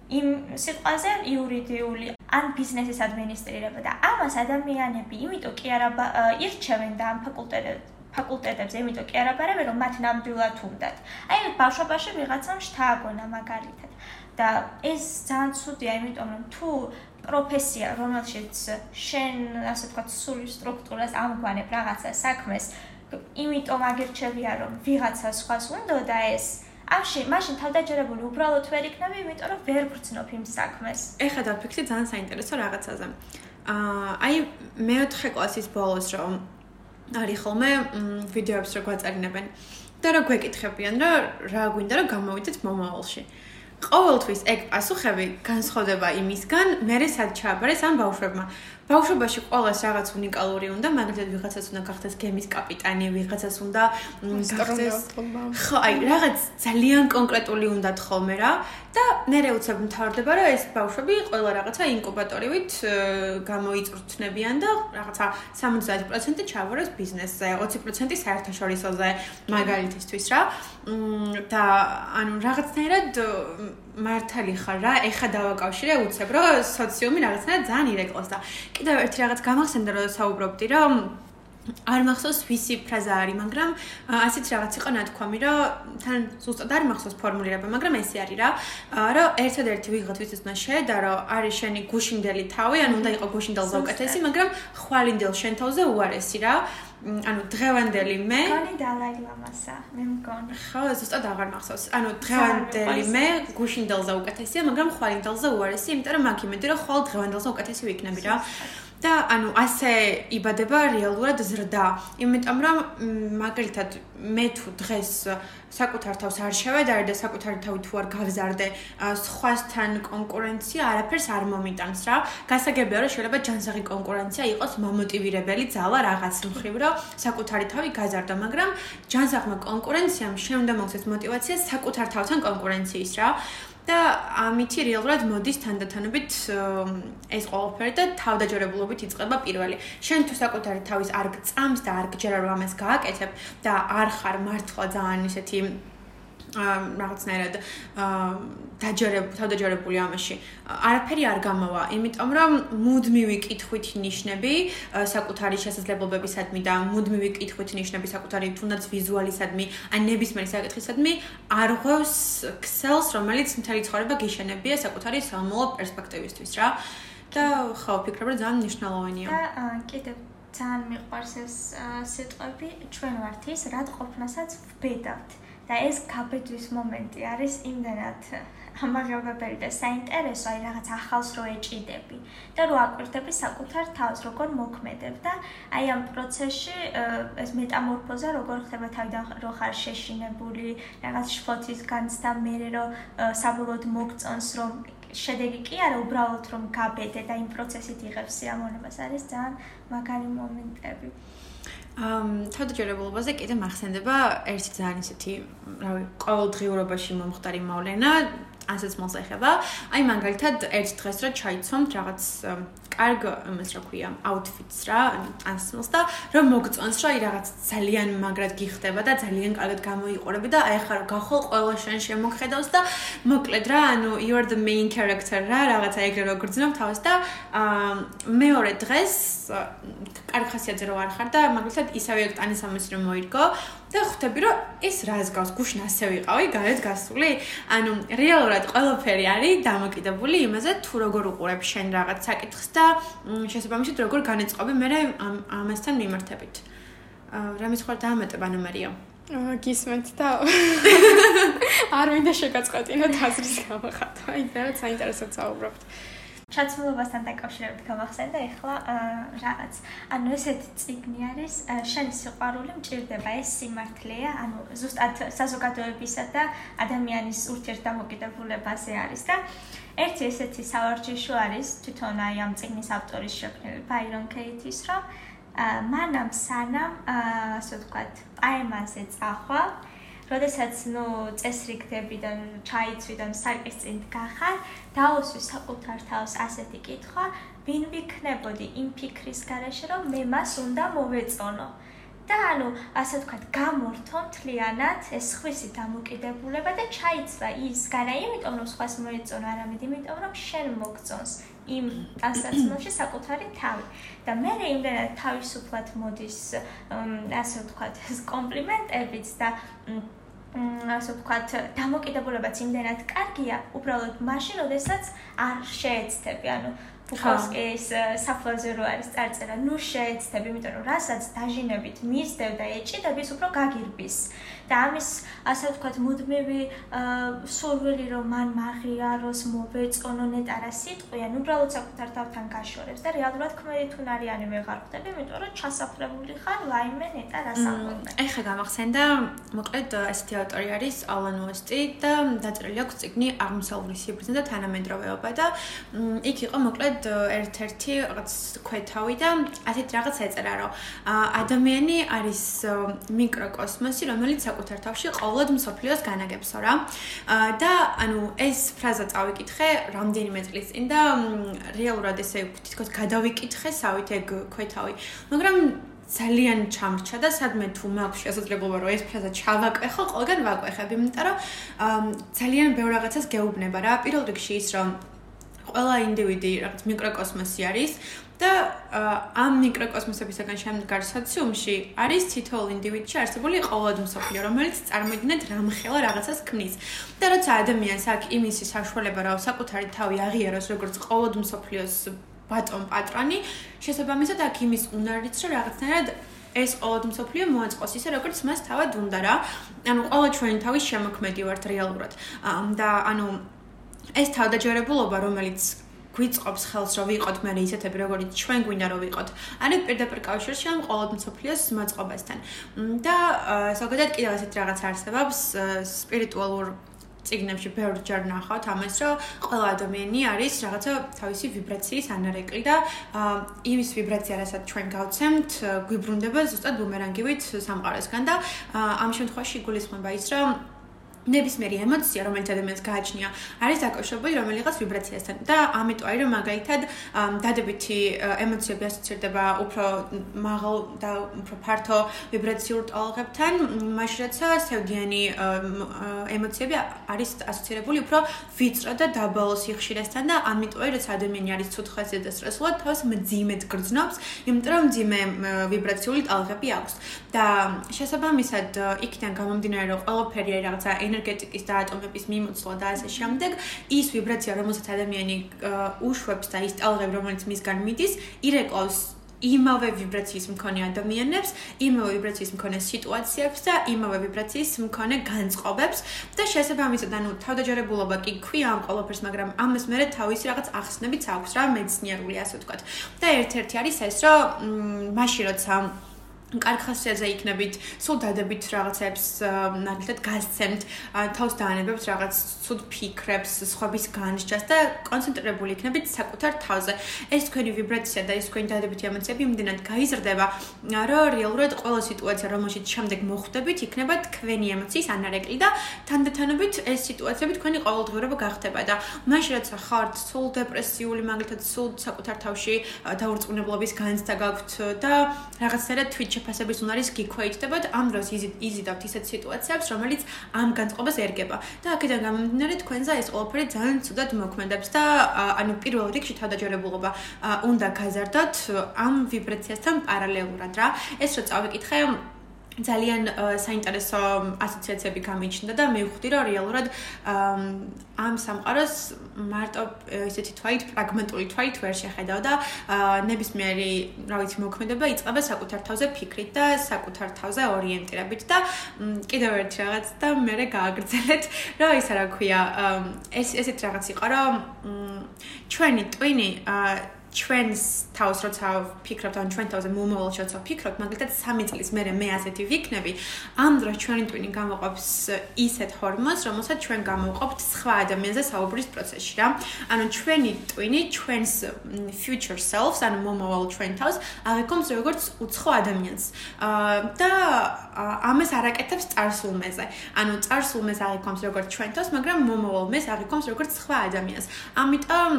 იმ სიტყვაზე იურიდიული ან ბიზნესის ადმინისტრირება და ამას ადამიანები იმიტომ კი არა ირჩევენ და ამ ფაკულტეტებს ფაკულტეტებზე, იმიტომ კი არა ბარები რომ მათ ნამდვილად უნდათ. აი ბავშვობაში ვიღაცამ შთააგონა მაგალითად და ეს ძალიან ცუდია, იმიტომ რომ თუ პროფესია, რომელშიც შენ, ასე ვთქვათ, სული სტრუქტურას ამგვანებ რაღაცა საქმეს, იმიტომ აგერჩევია რომ ვიღაცა სხვას უნდა და ეს ამში მაშინ თავდაჯერებული უბრალოდ ვერ იქნები, იმიტომ რომ ვერ გრძნობ იმ საქმეს. ეხლა დაფიქრდი ძალიან საინტერესო რაღაცაზე. აა აი მეოთხე კლასის ბოლოს რომ არის ხოლმე ვიდეოებს რო გვაწარინებენ და რა გვეკითხებიან რა რა გვინდა რომ გამოვიდეთ მომავალში. ყოველთვის ეგ პასუხები განსხვავდება იმისგან, მე რესად ჩააბარეს ამ ბავშვებმა. ბავშვობაში ყოველს რაღაც უნიკალური უნდა, მაგალითად ვიღაცას უნდა გახდეს გემის კაპიტანი, ვიღაცას უნდა გახდეს ხო, აი რაღაც ძალიან კონკრეტული უნდა თხოვნე რა. და მერე უცებ მთავრდება რომ ეს ბავშვები ყველა რაღაცა ინკუბატორივით გამოიწვრთნებიან და რაღაცა 70% ჩავარეს ბიზნესზე 20% საერთაშორისოზე მაგალითისთვის რა. და ანუ რაღაცნაირად მართალი ხარ რა ეხა დავაკავშირე უცებ რომ სოციუმი რაღაცნაირად ძალიან ირეკლოს და კიდევ ერთი რაღაც გამახსენდა რომ საუბრობდი რომ არ მახსოვს ვისი ფრაზა არის, მაგრამ ასეთ რაღაც იყო ნათქვამი, რომ თან ზუსტად არ მახსოვს ფორმულირება, მაგრამ ესე არის რა, რომ ერთადერთი ვიღოთ ვისაც უნდა შეედა, რომ არის შენი გუშინდელი თავი, ან უნდა იყოს გუშინდელზე უკეთესი, მაგრამ ხვალინდელ შენ თავზე უარესი რა. ანუ დღევანდელი მე გონი დალაი ლამასა მე მგონი. ხო ზუსტად აღარ მახსოვს. ანუ დღევანდელი მე გუშინდელზე უკეთესია მაგრამ ხვალინდელზე უარესი იმიტომ რომ მაგ იმედი რომ ხვალ დღევანდელზე უკეთესი ვიქნები რა და ანუ ასე იბადება რეალურად ზრდა, იმიტომ რომ მაგალითად მე თუ დღეს საკუთარ თავს არ შევედარე და საკუთარ თავი თუ არ გავზარდე, სხვასთან კონკურენცია არაფერს არ მომიტანს რა. გასაგებია რომ შეიძლება ჯანსაღი კონკურენცია იყოს მომოტივირებელი ძალა რაღაც მხრივ, რომ საკუთარი თავი გაზარდა, მაგრამ ჯანსაღმა კონკურენციამ შემდგომს ეს мотиваცია საკუთარ თავთან კონკურენციის რა. და ამითი რეალურად მოდის თანდათანობით ეს ყველაფერი და თავდაჯერებულობით იწყება პირველი. შენ თუ საკუთარი თავის არ გწამს და არ გჯერა რომ ამას გააკეთებ და არ ხარ მართლა ძალიან ისეთი რაღაცნაირად დაჯერებ თავდაჯერებული ამაში. არაფერი არ გამოვა იმიტომ რომ მუდმივი კითხვით ნიშნები საკუთარი შესაძლებლობებისადმი და მუდმივი კითხვით ნიშნები საკუთარი თუნდაც ვიზუალისადმი ან ნებისმიერი საკითხისადმი არ ღვევს ქსელს რომელიც მთელი ცხოვრება გიშენებია საკუთარი სამომავლო პერსპექტივისთვის რა. და ხო ფიქრობ რომ ძალიან მნიშვნელოვანია. და კიდევ ძალიან მიყვარს ეს სიტყვები. ჩვენ ვართ ის რა ყოფნასაც ვბედავთ და ეს გაბედვის მომენტი არის იმდენად ამაღლებებელი და საინტერესო, აი რაღაც ახალს რო ეჭიდები და რო აკვირდები საკუთარ თავს, როგორ მოქმედებ და აი ამ პროცესში ეს მეტამორფოზა როგორ ხდება თავიდან რო ხარ შეშინებული, რაღაც შფოთის განცდა მერე რო საბოლოოდ მოგწონს რომ შედეგი კი არა უბრალოდ რომ გაბედე და იმ პროცესით იღებს სიამოვნებას არის ძალიან მაგარი მომენტები. ამ თავდაჯერებულობაზე კიდე მახსენდება ერთი ძალიან ისეთი, რავი, ყოველდღიურობაში მომხდარი მოვლენა, ასეც მას ეხება. აი მაგალითად ერთ დღეს რა ჩაიცომთ რაღაც კარგ იმას რა ქვია, აუთფიტს რა, ასმოს და რომ მოგწონს რა, აი რაღაც ძალიან მაგრად გიხდება და ძალიან კარგად გამოიყურები და აი ხარ გახოლ ყველა შენ შემოგხედავს და მოკლედ რა, ანუ you are the main character რა, რაღაცა ეგრე რო გრძნობ თავს და მეორე დღეს კარგ ხასიათზე რო არ ხარ და მაგალითად ისევე ექტანის ამას რომ მოირგო და ხვდები რომ ეს რას გავს? გუშინ ასე ვიყავი გარეთ გასული? ანუ რეალურად ყველაფერი არის დამოკიდებული იმაზე თუ როგორ უყურებ შენ რაღაც საკითხს და შესაბამისად როგორ განეწყობი მე ამასთან მიმართებით. რა მეცხარ დაამეტებ ანუ მარია გისმენთ და (laughs) არ მინდა შეგაწყატინოთ აზრის გამახატვა აი რა საინტერესოა საუბრობთ ჩაცმულობასთან დაკავშირებით გამახსენდა ეხლა რაღაც. ანუ ესეთი ციგნი არის შენი სიყვარული მჭირდება ეს სიმართლეა? ანუ ზუსტად საზოგადოებისა და ადამიანის ურთიერთდამოკიდებულებაზე არის და ერთი ესეთი სავარჯიშო არის თვითონ აი ამ ციგნის ავტორის შექმნილი ბაირონ კეითის რომ მანამ სანამ ასე ვთქვათ პაემაზე წახვალ როდესაც ნუ წესრიგდებიდან ჩაიცვიდან საკის წინ გახარ, დაუსვი საკუთარ თავს ასეთი კითხვა, ვინ ვიქნებოდი იმ ფიქრის garaშე, რომ მე მას უნდა მოვეწონო. და ანუ ასე ვთქვათ, გამორთო მთლიანად ეს ხვისი დამოკიდებულება და ჩაიცვა ის gara, იმიტომ რომ სხვას მოეწონა, არამედ იმიტომ რომ შენ მოგწონს იმ ტანსაცმელში საკუთარი თავი. და მე იმდენად თავისუფლად მოდის ასე ვთქვათ, ეს (laughs) კომპლიმენტებიც და ასე ვთქვათ, დამოკიდებულებაც იმდენად კარგია, უბრალოდ მაშინ, როდესაც არ შეეცდები, ანუ ბუხოვსკის საფლაზე რო არის წარწერა, ნუ შეეცდები, იმიტომ რომ რასაც დაჟინებით მისდევ და ეჭიდები, ის უფრო გაგირბის. და ამის ასე ვთქვათ, მუდმივი სურვილი რომ მან მაღიაროს, მოვეწონო ნეტარა სიტყვი, ან უბრალოდ საკუთარ თავთან გაშორებს და რეალურად ქმედი თუნარიანი ვეღარ ხდები, იმიტომ რომ ჩასაფრებული ხარ ვაიმე ნეტარა სამყარო. ეხა გამახსენდა, მოკლედ ესეთი ავტორი არის ალან უესტი და დაწერილი აქვს წიგნი აღმოსავლური სიბრძნე და თანამედროვეობა და იქ იყო მოკლედ მაგალითად ერთ-ერთი რაღაც ქვეთავი და ასეთ რაღაც ეწერა, რომ ადამიანი არის მიკროკოსმოსი, რომელიც საკუთარ თავში ყოველდღე მსოფლიოს განაგებსო რა. და ანუ ეს ფრაზა წავიკითხე რამდენიმე წლის წინ და რეალურად ესე თითქოს გადავიკითხე სავით ეგ ქვეთავი. მაგრამ ძალიან ჩამრჩა და სადმე თუ მაქვს შესაძლებლობა რომ ეს ფრაზა ჩავაკვეხო, ყველგან ვაკვეხებ, იმიტომ რომ ძალიან ბევრ რაღაცას გეუბნება რა. პირველ რიგში ის რომ ყველა ინდივიდი რაღაც მიკროკოსმოსი არის და ამ მიკროკოსმოსებისგან შემდგარ სოციუმში არის თითოეულ ინდივიდში არსებული ყოველდღე მსოფლიო, რომელიც წარმოიდგინეთ რამხელა რაღაცას ქმნის. და როცა ადამიანს აქვს იმისი საშუალება, რომ საკუთარი თავი აღიაროს როგორც ყოველდღე მსოფლიოს ბატონ პატრონი, შესაბამისად აქ იმის უნარიც რომ რაღაცნაირად ეს ყოველდღე მსოფლიო მოაწყოს ისე როგორც მას თავად უნდა რა. ანუ ყოველ ჩვენი თავის შემოქმედი ვართ რეალურად. და ანუ ეს თავდაჯერებულობა, რომელიც გვიწყობს ხელს, რომ ვიყოთ მე ისეთები, როგორც ჩვენ გვინდა რომ ვიყოთ, არის პირდაპირ კავშირში ამ ყოველდღე მსოფლიოს მოწყობასთან. და ზოგადად კიდევ ასეთ რაღაც არსებობს სპირიტუალურ ციგნებში ბევრ ჯერ ნახავთ ამას, რომ ყველა ადამიანი არის რაღაცა თავისი ვიბრაციის ანარეკლი და იმის ვიბრაცია, რასაც ჩვენ გავცემთ, გვიბრუნდება ზუსტად ბუმერანგივით სამყაროსგან და ამ შემთხვევაში გულისხმობა ის, რომ ნებისმიერი ემოცია, რომელიც ადამიანს გააჩნია, არის დაკავშირებული რომელიღაც ვიბრაციასთან. და ამიტომ აი რომ მაგალითად დადებითი ემოციები ასოცირდება უფრო მაღალ და უფრო ფართო ვიბრაციულ ტალღებთან, მაშინაც სევდიანი ემოციები არის ასოცირებული უფრო ვიწრო და დაბალ სიხშირესთან და ამიტომ აი რომ ადამიანი არის ცუთხასიათი და სტრესულად თავს მძიმედ გრძნობს, იმიტომ რომ მძიმე ვიბრაციული ტალღები აქვს. და შესაბამისად იქიდან გამომდინარე რომ ყველაფერი არის რაღაცა ენერგეტიკის და ატომების მიმოცვლა და ასე შემდეგ, ის ვიბრაცია, რომელსაც ადამიანი უშვებს და ის ტალღები, რომელიც მისგან მიდის, ირეკლავს იმავე ვიბრაციის მქონე ადამიანებს, იმავე ვიბრაციის მქონე სიტუაციებს და იმავე ვიბრაციის მქონე განწყობებს და შესაბამისად, ანუ თავდაჯერებულობა კი ქვია ამ ყველაფერს, მაგრამ ამას მერე თავისი რაღაც ახსნებიც აქვს რა, მეცნიერული ასე ვთქვათ. და ერთ-ერთი არის ეს, რომ მაშინ როცა კარგ ხასიათზე იქნებით, სულ დადებით რაღაცებს, ნაკლად გასცემთ, თავს დაანებებთ რაღაც ცუდ ფიქრებს, სხვების განსჯას და კონცენტრირებული იქნებით საკუთარ თავზე. ეს თქვენი ვიბრაცია და ეს თქვენი დადებითი ემოციები იმდენად გაიზრდება, რომ რეალურად ყველა სიტუაცია, რომელშიც შემდეგ მოხვდებით, იქნება თქვენი ემოციის ანარეკლი და თანდათანობით ეს სიტუაციები თქვენი ყოველდღიურობა გახდება და მაშინ რაც ხართ სულ დეპრესიული, მაგალითად, სულ საკუთარ თავში დაურწმუნებლობის განცდა გაქვთ და რაღაცნაირად თვით შეფასების უნარის გიქვეითდებათ ამ დროს იზიდავთ ისეთ სიტუაციებს რომელიც ამ განწყობას ერგება. და აქედან გამომდინარე თქვენზა ეს ყველაფერი ძალიან ცუდად მოქმედებს და ანუ პირველ რიგში თავდაჯერებულობა უნდა გაზარდოთ ამ ვიბრაციასთან პარალელურად რა. ეს რო წავიკითხე ძალიან საინტერესო ასოციაციები გამიჩნდა და მე ვხვდი რომ რეალურად ამ სამყაროს მარტო ესეთი თვალით პრაგმატული თვალით ვერ შეხედავ და ნებისმიერი რა ვიცი მოქმედება იწყება საკუთარ თავზე ფიქრით და საკუთარ თავზე ორიენტირებით და კიდევ ერთი რაღაც და მე გააგრძელეთ რომ ისა რა ქვია. ეს ესეთ რაღაც იყო რომ ჩვენი ტვინი ჩვენს თავს როცა ფიქრობთ ან ჩვენ თავზე მომავალში როცა ფიქრობთ, მაგალითად 3 წლის მერე მე ასეთი ვიქნები, ამ დროს ჩვენი ტვინი გამოყოფს ისეთ ჰორმონს, რომელსაც ჩვენ გამოვყოფთ სხვა ადამიანზე საუბრის პროცესში რა. ანუ ჩვენი ტვინი ჩვენს future selves, ანუ მომავალ ჩვენ თავს აღიქონს როგორც უცხო ადამიანს. აა და ამას არაკეთებს წარსულ მეზე. ანუ წარსულ მეზს აღიქონს როგორც ჩვენ თავს, მაგრამ მომავალ მეზს აღიქონს როგორც სხვა ადამიანს. ამიტომ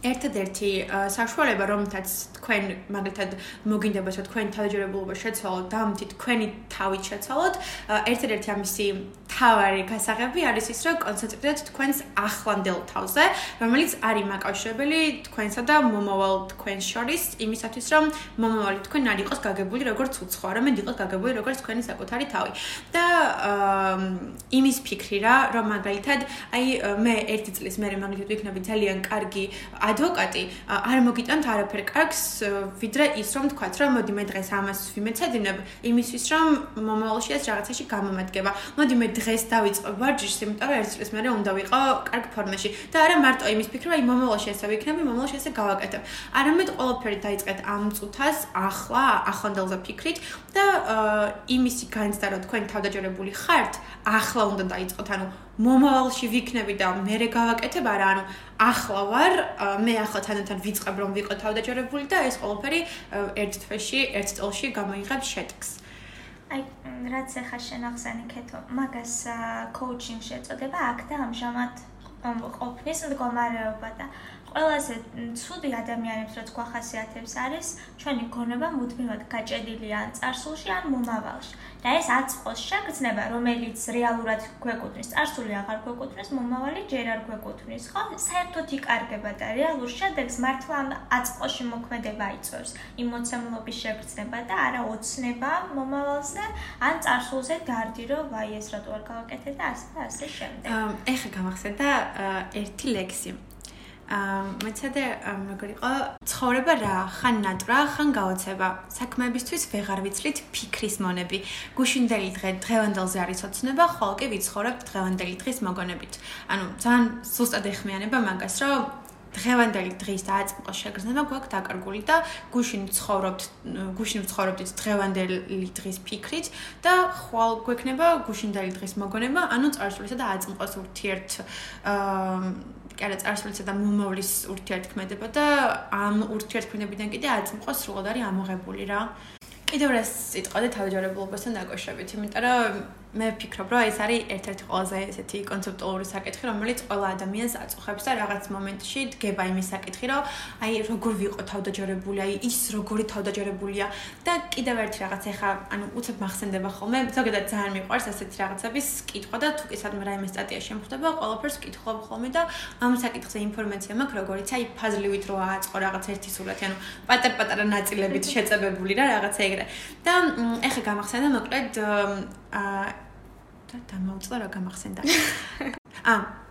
ერთადერთი საშუალება რომელთაც თქვენ მაგალითად მოგინდებათ რომ თქვენ თავჯერებულობა შეცვალოთ და ამით თქვენი თავით შეცვალოთ ერთადერთი ამისი თავარი გასაღები არის ის რომ კონცენტრირდეთ თქვენს ახლანდელ თავზე რომელიც არის მაკავშირებელი თქვენსა და მომავალ თქვენს შორის იმისათვის რომ მომავალი თქვენ არ იყოს გაგებული როგორც უცხო არამედ იყოს გაგებული როგორც თქვენი საკუთარი თავი. და იმის ფიქრი რა რომ მაგალითად აი მე ერთი წლის მერე მაგალითად ვიქნები ძალიან კარგი ადვოკატი არ მოგიტანთ არაფერ. კარგს ვიდრე ის რომ თქვათ რომ მოდი მე დღეს ამას ვიმეცადინებ იმისთვის რომ მომავალში ეს რაღაცაში გამომადგება. მოდი მე დღეს დავიწყო ვარჯიშს, იმიტომ რომ ერთ წელს მერე უნდა ვიყო კარგ ფორმაში. და არა მარტო იმის ფიქრი, რომ აი მომავალში ესე ვიქნები, მომავალში ესე გავაკეთებ. არამედ ყველაფერი დაიწყეთ ამ წუთას, ახლა, ახონდელზე ფიქრით. და იმისი განცდა, რომ თქვენ თავდაჯერებული ხართ, ახლა უნდა დაიწყოთ, ანუ მომავალში ვიქნები და მერე გავაკეთებ, არა, ანუ ახლა ვარ, მე ახლა თანათან ვიწყებ რომ ვიყო თავდაჯერებული და ეს ყველაფერი ერთ თვეში, ერთ წელში გამოიღებს შეტკს. აი, რაც ახლა შენახსენი ქეთო, მაგას კოუჩინგში ეწოდება აქ და ამჟამად ყოფნის მდგომარეობა და ყველაზე ცუდი ადამიანებს რაც გვახასიათებს არის ჩვენი გონება მუდმივად გაჭედილია ან царსულში ან მომავალში. და ეს აწყოს შეგრძნება, რომელიც რეალურად გვეკუთვნის, царსული აღარ გვეკუთვნის, მომავალი ჯერ არ გვეკუთვნის, ხო? საერთოდ იკარგება და რეალურ შედეგს მართლა ამ აწყოში მოქმედება იწვევს. იმ მოცემულობის შეგრძნება და არა ოცნება მომავალზე ან царსულზე გარდი, რომ აი ეს რატო არ გავაკეთე და ასე და ასე შემდეგ. ეხა გამახსენდა ერთი ლექსი. აა მეცადე როგორ იყო? ცხოვრება რა? ხან ნატრა ხან გაოცება? საქმეებისთვის ვეღარ ვიცლით ფიქრის მონები. გუშინდელი დღე დღევანდელზე არის ოცნება ხოლმე კი ვიცხოვრებ დღევანდელი დღის მოგონებით. ანუ ძალიან სუსტად ეხმიანება მაგას რომ დღევანდელი დღის დააწმყო შეგრძნება გვაქვს დაკარგული და გუშინ ცხოვრობთ გუშინ ცხოვრობთ დღევანდელი დღის ფიქრით და ხვალ გვექნება გუშინდელი დღის მოგონება ანუ წარსულისა და აწმყოს ურთიერთ აა კარა წარსულისა და მომავლის ურთიერთქმედება და ამ ურთიერთქმედებიდან კიდე აწმყოს სრულად არის ამოღებული რა. კიდევ რა სიტყვა და თავჯერებულობასთან დაკავშირებით, იმიტომ რომ მე ვფიქრობ, რომ ეს არის ერთ-ერთი ყველაზე ესეთი კონცეპტუალური საკითხი, რომელიც ყველა ადამიანს აწუხებს და რაღაც მომენტში დგება იმის საკითხი, რომ აი როგორ ვიყო თავდაჯერებული, აი ის როგორი თავდაჯერებულია და კიდევ ერთი რაღაც ეხა, ანუ უცებ მახსენდება ხოლმე, ზოგადად ძალიან მიყვარს ასეთი რაღაცების კითხვა და თუ კი სადმე რაიმე სტატია შემხვდება, ყველაფერს კითხულობ ხოლმე და ამ საკითხზე ინფორმაცია მაქვს, როგორიც აი ფაზლივით რო ააწყო რაღაც ერთი სურათი, ანუ პატარ-პატარა ნაწილებით შეწებებული რა რაღაცა ეგრე. და ეხა გამახსენდა მოკლედ აა და დამოუწყდა რა გამახსენდა. (laughs) აა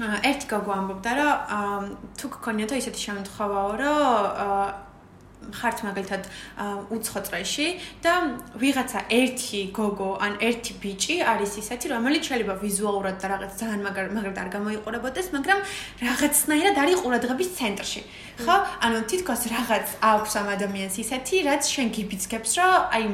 ერთი გოგო ამბობდა რომ თუ გქონიათო ისეთი შემთხვევაო რომ ხართ მაგალითად უცხო წრეში და ვიღაცა ერთი გოგო ან ერთი ბიჭი არის ისეთი რომელიც შეიძლება ვიზუალურად და რაღაც ძალიან მაგარ მაგრად არ გამოიყურებოდეს მაგრამ რაღაცნაირად არის ყურადღების ცენტრში ხო? ანუ თითქოს რაღაც აქვს ამ ადამიანს ისეთი რაც შენ გიფიცკებს რომ აი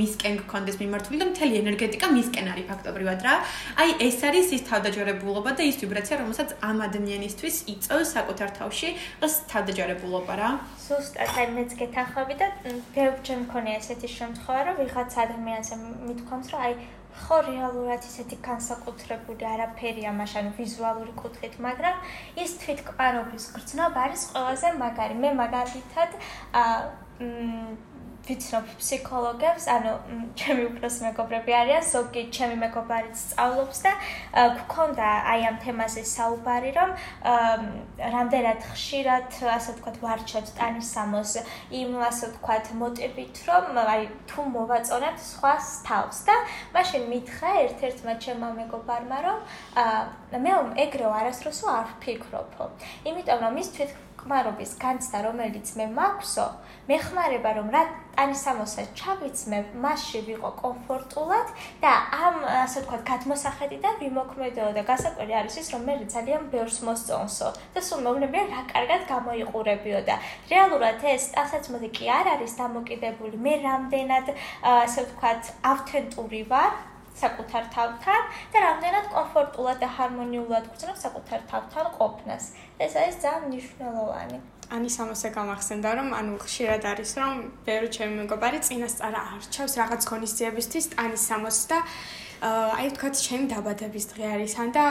მისკენ გქონდეს მიმართული და მთელი ენერგეტიკა მისკენ არის ფაქტობრივად რა. აი ეს არის ის თავდაჯერებულობა და ის ვიბრაცია რომელსაც ამ ადამიანისთვის იწევს საკუთარ თავში ეს თავდაჯერებულობა რა. ზუსტად აი მეც გეთანხმები და ბევრ ჩემ მქონია ესეთი შემთხვევა რომ ვიღაც ადამიანს მithქვამს რომ აი ხო რეალურად ისეთი განსაკუთრებული არაფერია მაშინ ვიზუალური კუთხით მაგრამ ის თვითკმარობის გრძნობა არის ყველაზე მაგარი. მე მაგალითად აა ვიცნობ ფსიქოლოგებს, ანუ ჩემი უბრალოდ მეგობრები არიან, ზოგი ჩემი მეგობარიც სწავლობს და გქონდა აი ამ თემაზე საუბარი, რომ რამდენად ხშირად, ასე ვთქვათ, ვარჩევთ ტანის სამოს იმ ასე ვთქვათ მოტივით, რომ აი თუ მოვაწონებთ სხვას თავს და მაშინ მითხრა ერთ-ერთმა ჩემმა მეგობარმა, რომ მე ეგრეო არასდროს არ ვფიქრობო. იმიტომ რომ ის თვით ხმარობის განცდა, რომელიც მე მაქვსო, მეხმარება რომ რა ტანისამოსაც ჩავიცმებ, მასში ვიყო კომფორტულად და ამ ასე ვთქვათ, გადმოსახედიდან ვიმოქმედო და გასაკვირი არის ის, რომ მე ძალიან ბევრს მოსწონსო და სულ მეუბნებია რა კარგად გამოიყურებიო და რეალურად ეს ტანსაცმელი კი არ არის დამოკიდებული მე რამდენად ასე ვთქვათ, ავთენტური ვარ საკუთარ თავთან და რამდენად კომფორტულად და ჰარმონიულად გრძნობ საკუთარ თავთან ყოფნას. ეს არის ძალიან მნიშვნელოვანი. ანის ამასე გამახსენდა რომ ანუ ხშირად არის რომ ბევრი ჩემი მეგობარი წინასწარ არჩევს რაღაც ღონისძიებისთვის ტანის სამოს და აი თქვა ჩემი დაბადების დღე არის ან და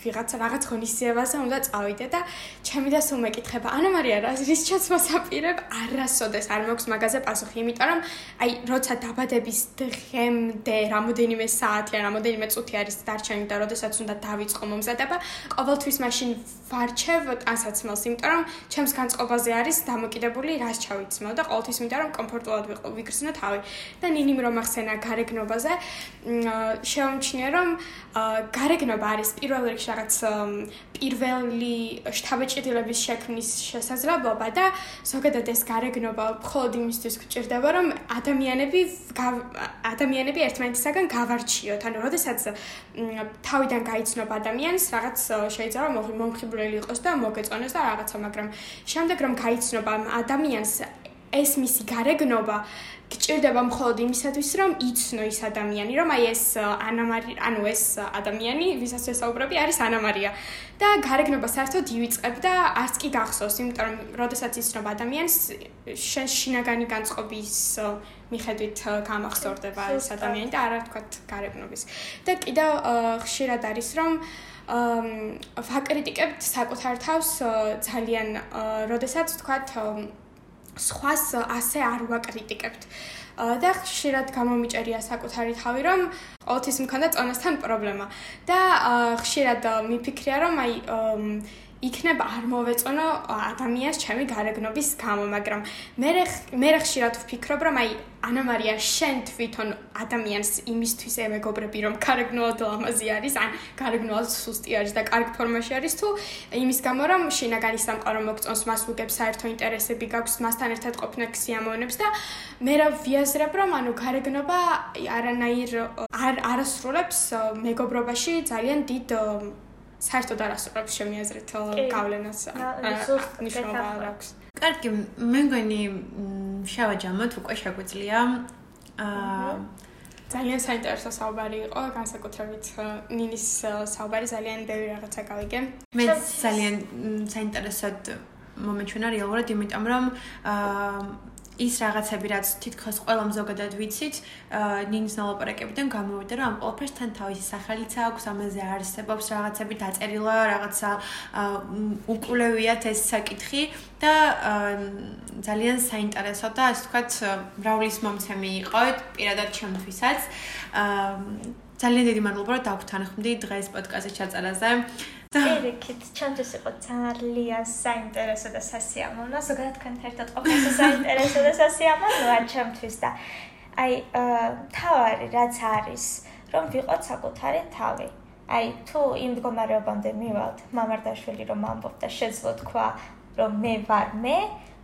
ვიღაცა რაღაც ღონისძიებაზე უნდა წავიდე და ჩემი და სულ მეკითხება ანა მარია რა რის ჩაც მოსაპირებ? არასოდეს არ მაქვს მაგაზე პასუხი იმიტომ რომ აი როცა დაბადების დღემდე რამოდენიმე საათი ან რამოდენიმე წუთი არის დარჩენილი და როდესაც უნდა დავიწყო მომზადება ყოველთვის მაშინ ვარჩევ ტანსაცმელს იმიტომ რომ ჩემს განწყობაზე არის დამოკიდებული რას ჩავიცმო და ყოველთვის მინდა რომ კომფორტულად ვიყო ვიგრძნო თავი. და ნინიმ რომ ახსენა გარეგნობაზე შეუმჩნია რომ გარეგნობა არის პირველ რიგში რაღაც პირველი შთაბეჭდილების შექმნის შესაძლებლობა და ზოგადად ეს გარეგნობა მხოლოდ იმისთვის გვჭირდება რომ ადამიანები ადამიანები ერთმანეთისაგან გავარჩიოთ. ანუ როდესაც თავიდან გაიცნობ ადამიანს რაღაც შეიძლება მომხიბვლელი იყოს და მოგეწონოს და რაღაცა მაგრამ შემდეგ რომ გაიცნობ ამ ადამიანს ეს მისი გარეგნობა გჭირდება მხოლოდ იმისათვის, რომ იცნო ის ადამიანი, რომ აი ეს ანამარი, ანუ ეს ადამიანი, ვისაც ესაუბრები, არის ანამარია. და გარეგნობა საერთოდ ივიწყებ და არც კი გახსოვს, იმიტომ რომ როდესაც იცნობ ადამიანს, შენ შინაგანი განწყობის მიხედვით გამახსოვრდება ეს ადამიანი და არა თქვა გარეგნობის. და კიდევ ხშირად არის რომ აა ვაკრიტიკებთ საკუთარ თავს ძალიან როდესაც თქვა სხვას ასე არ ვაკრიტიკებთ. და ხშირად გამომიჭერია საკუთარი თავი, რომ ყოველთვის მქონდა წონასთან პრობლემა. და ხშირად მიფიქრია, რომ აი იქნება არ მოვეწონო ადამიანს ჩემი გარეგნობის გამო, მაგრამ მე მე ხშირად ვფიქრობ, რომ აი ანა მარია შენ თვითონ ადამიანს იმისთვის ემეგობრები, რომ გარეგნულად ლამაზი არის, ან გარეგნულად სუსტი არის და კარგ ფორმაში არის თუ იმის გამო, რომ შინაგანი სამყარო მოგწონს, მას უგებს საერთო ინტერესები გაქვს, მასთან ერთად ყოფნა ქსიამოვნებს და მე რა ვიაზრებ, რომ ანუ გარეგნობა არანაირ არ არასრულებს მეგობრობაში ძალიან დიდ საერთოდ არასწორებს შემიაზრეთ გავლენას ნიშნობა აქვს. კარგი, მე მგონი შავა ჯამოთ უკვე შეგვიძლია აა ძალიან საინტერესო საუბარი იყო, განსაკუთრებით ნინის საუბარი ძალიან ბევრი რაღაცა გავიგე. მე ძალიან საინტერესოდ მომეჩვენა რეალურად, იმიტომ რომ აა ის რაღაცები რაც თითქოს ყველამ ზოგადად ვიცით, ნინის ნალაპარაკებიდან გამოვიდა, რომ ამ ყველაფერს თან თავისი სახელიც აქვს, ამაზე არსებობს რაღაცები დაწერილა, რაღაცა უკულევიათ ეს საკითხი და ძალიან საინტერესო და ასე ვთქვათ, მრავლის მომცემი იყო პირადად ჩემთვისაც. ძალიან დიდი მადლობა რომ დაგვთანხმდი დღეს პოდკასტის ჩაწერაზე. ერიქით, ჩემთვის იყო ძალიან საინტერესო და სასიამოვნო, ზოგადად თქვენ ერთად ყოფნა საინტერესო და სასიამოვნოა ჩემთვის და აი, თავარი რაც არის, რომ ვიყოთ საკუთარი თავი. აი, თუ იმ მდგომარეობამდე მივალთ, მამარდაშვილი რომ ამბობ და შეძლო თქვა, რომ მე ვარ მე,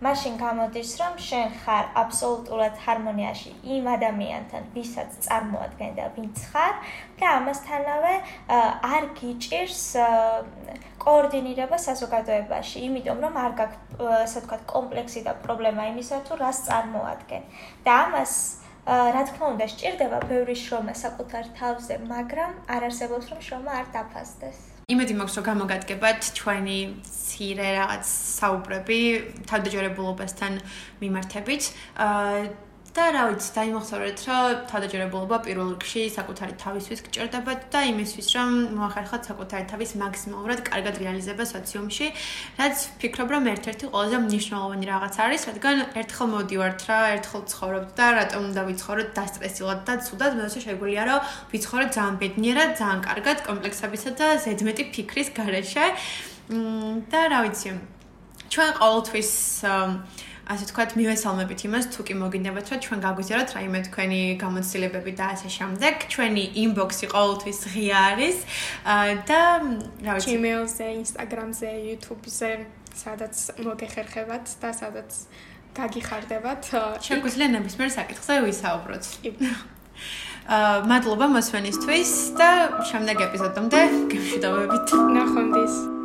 მაშინ გამოდის, რომ შენ ხარ აბსოლუტურად ჰარმონიაში იმ ადამიანთან, ვისაც წარმოადგენ და ვინც ხარ და ამასთანავე არ გიჭირს კოორდინირება საზოგადოებაში, იმიტომ რომ არ გაქვს, ასე ვთქვათ, კომპლექსი და პრობლემა იმისა, თუ რას წარმოადგენ. და ამას რა თქმა უნდა, სჭირდება ბევრი შრომა საკუთარ თავზე, მაგრამ არ არსებობს რომ შრომა არ დაფასდეს. იმედი მაქვს რომ გამოგადგებათ ჩვენი ცირე რაღაც საუბრები თავდაჯერებულობასთან მიმართებით. აა და რა ვიცი, დაიმახსოვრეთ, რომ თავდაჯერებულობა პირველ რიგში საკუთარი თავისთვის გჭირდებათ და იმისთვის, რომ მოახერხოთ საკუთარი თავის მაქსიმალურად კარგად რეალიზება სოციუმში, რაც ვფიქრობ, რომ ერთ-ერთი ყველაზე მნიშვნელოვანი რაღაც არის, რადგან ერთხელ მოდივართ რა, ერთხელ ცხოვრობთ და რატომ უნდა ვიცხოვროთ დასტრესილად და ცუდად, მოსე შეგვიძლია რომ ვიცხოვროთ ძალიან ბედნიერად, ძალიან კარგად კომპლექსებისა და ზედმეტი ფიქრის გარეშე. და რა ვიცი, ჩვენ ყოველთვის ასე თქვათ, მივესალმებით იმას, თუ კი მოგინდებათ, რომ ჩვენ გაგვიზიაროთ რაიმე თქვენი გამოცდილებები და ასე შემდეგ. ჩვენი inbox-ი ყოველთვის ღია არის და რა ვიცი, Gmail-ზე, Instagram-ზე, YouTube-ზე, სადაც მოგეხერხებათ და სადაც გაგიხარდებათ. შეგვიძლია ნებისმიერ საკითხზე ვისაუბროთ. აა მადლობა მოსვენისთვის და შემდეგ ეპიზოდამდე გემშვიდობებით. ნახვამდის.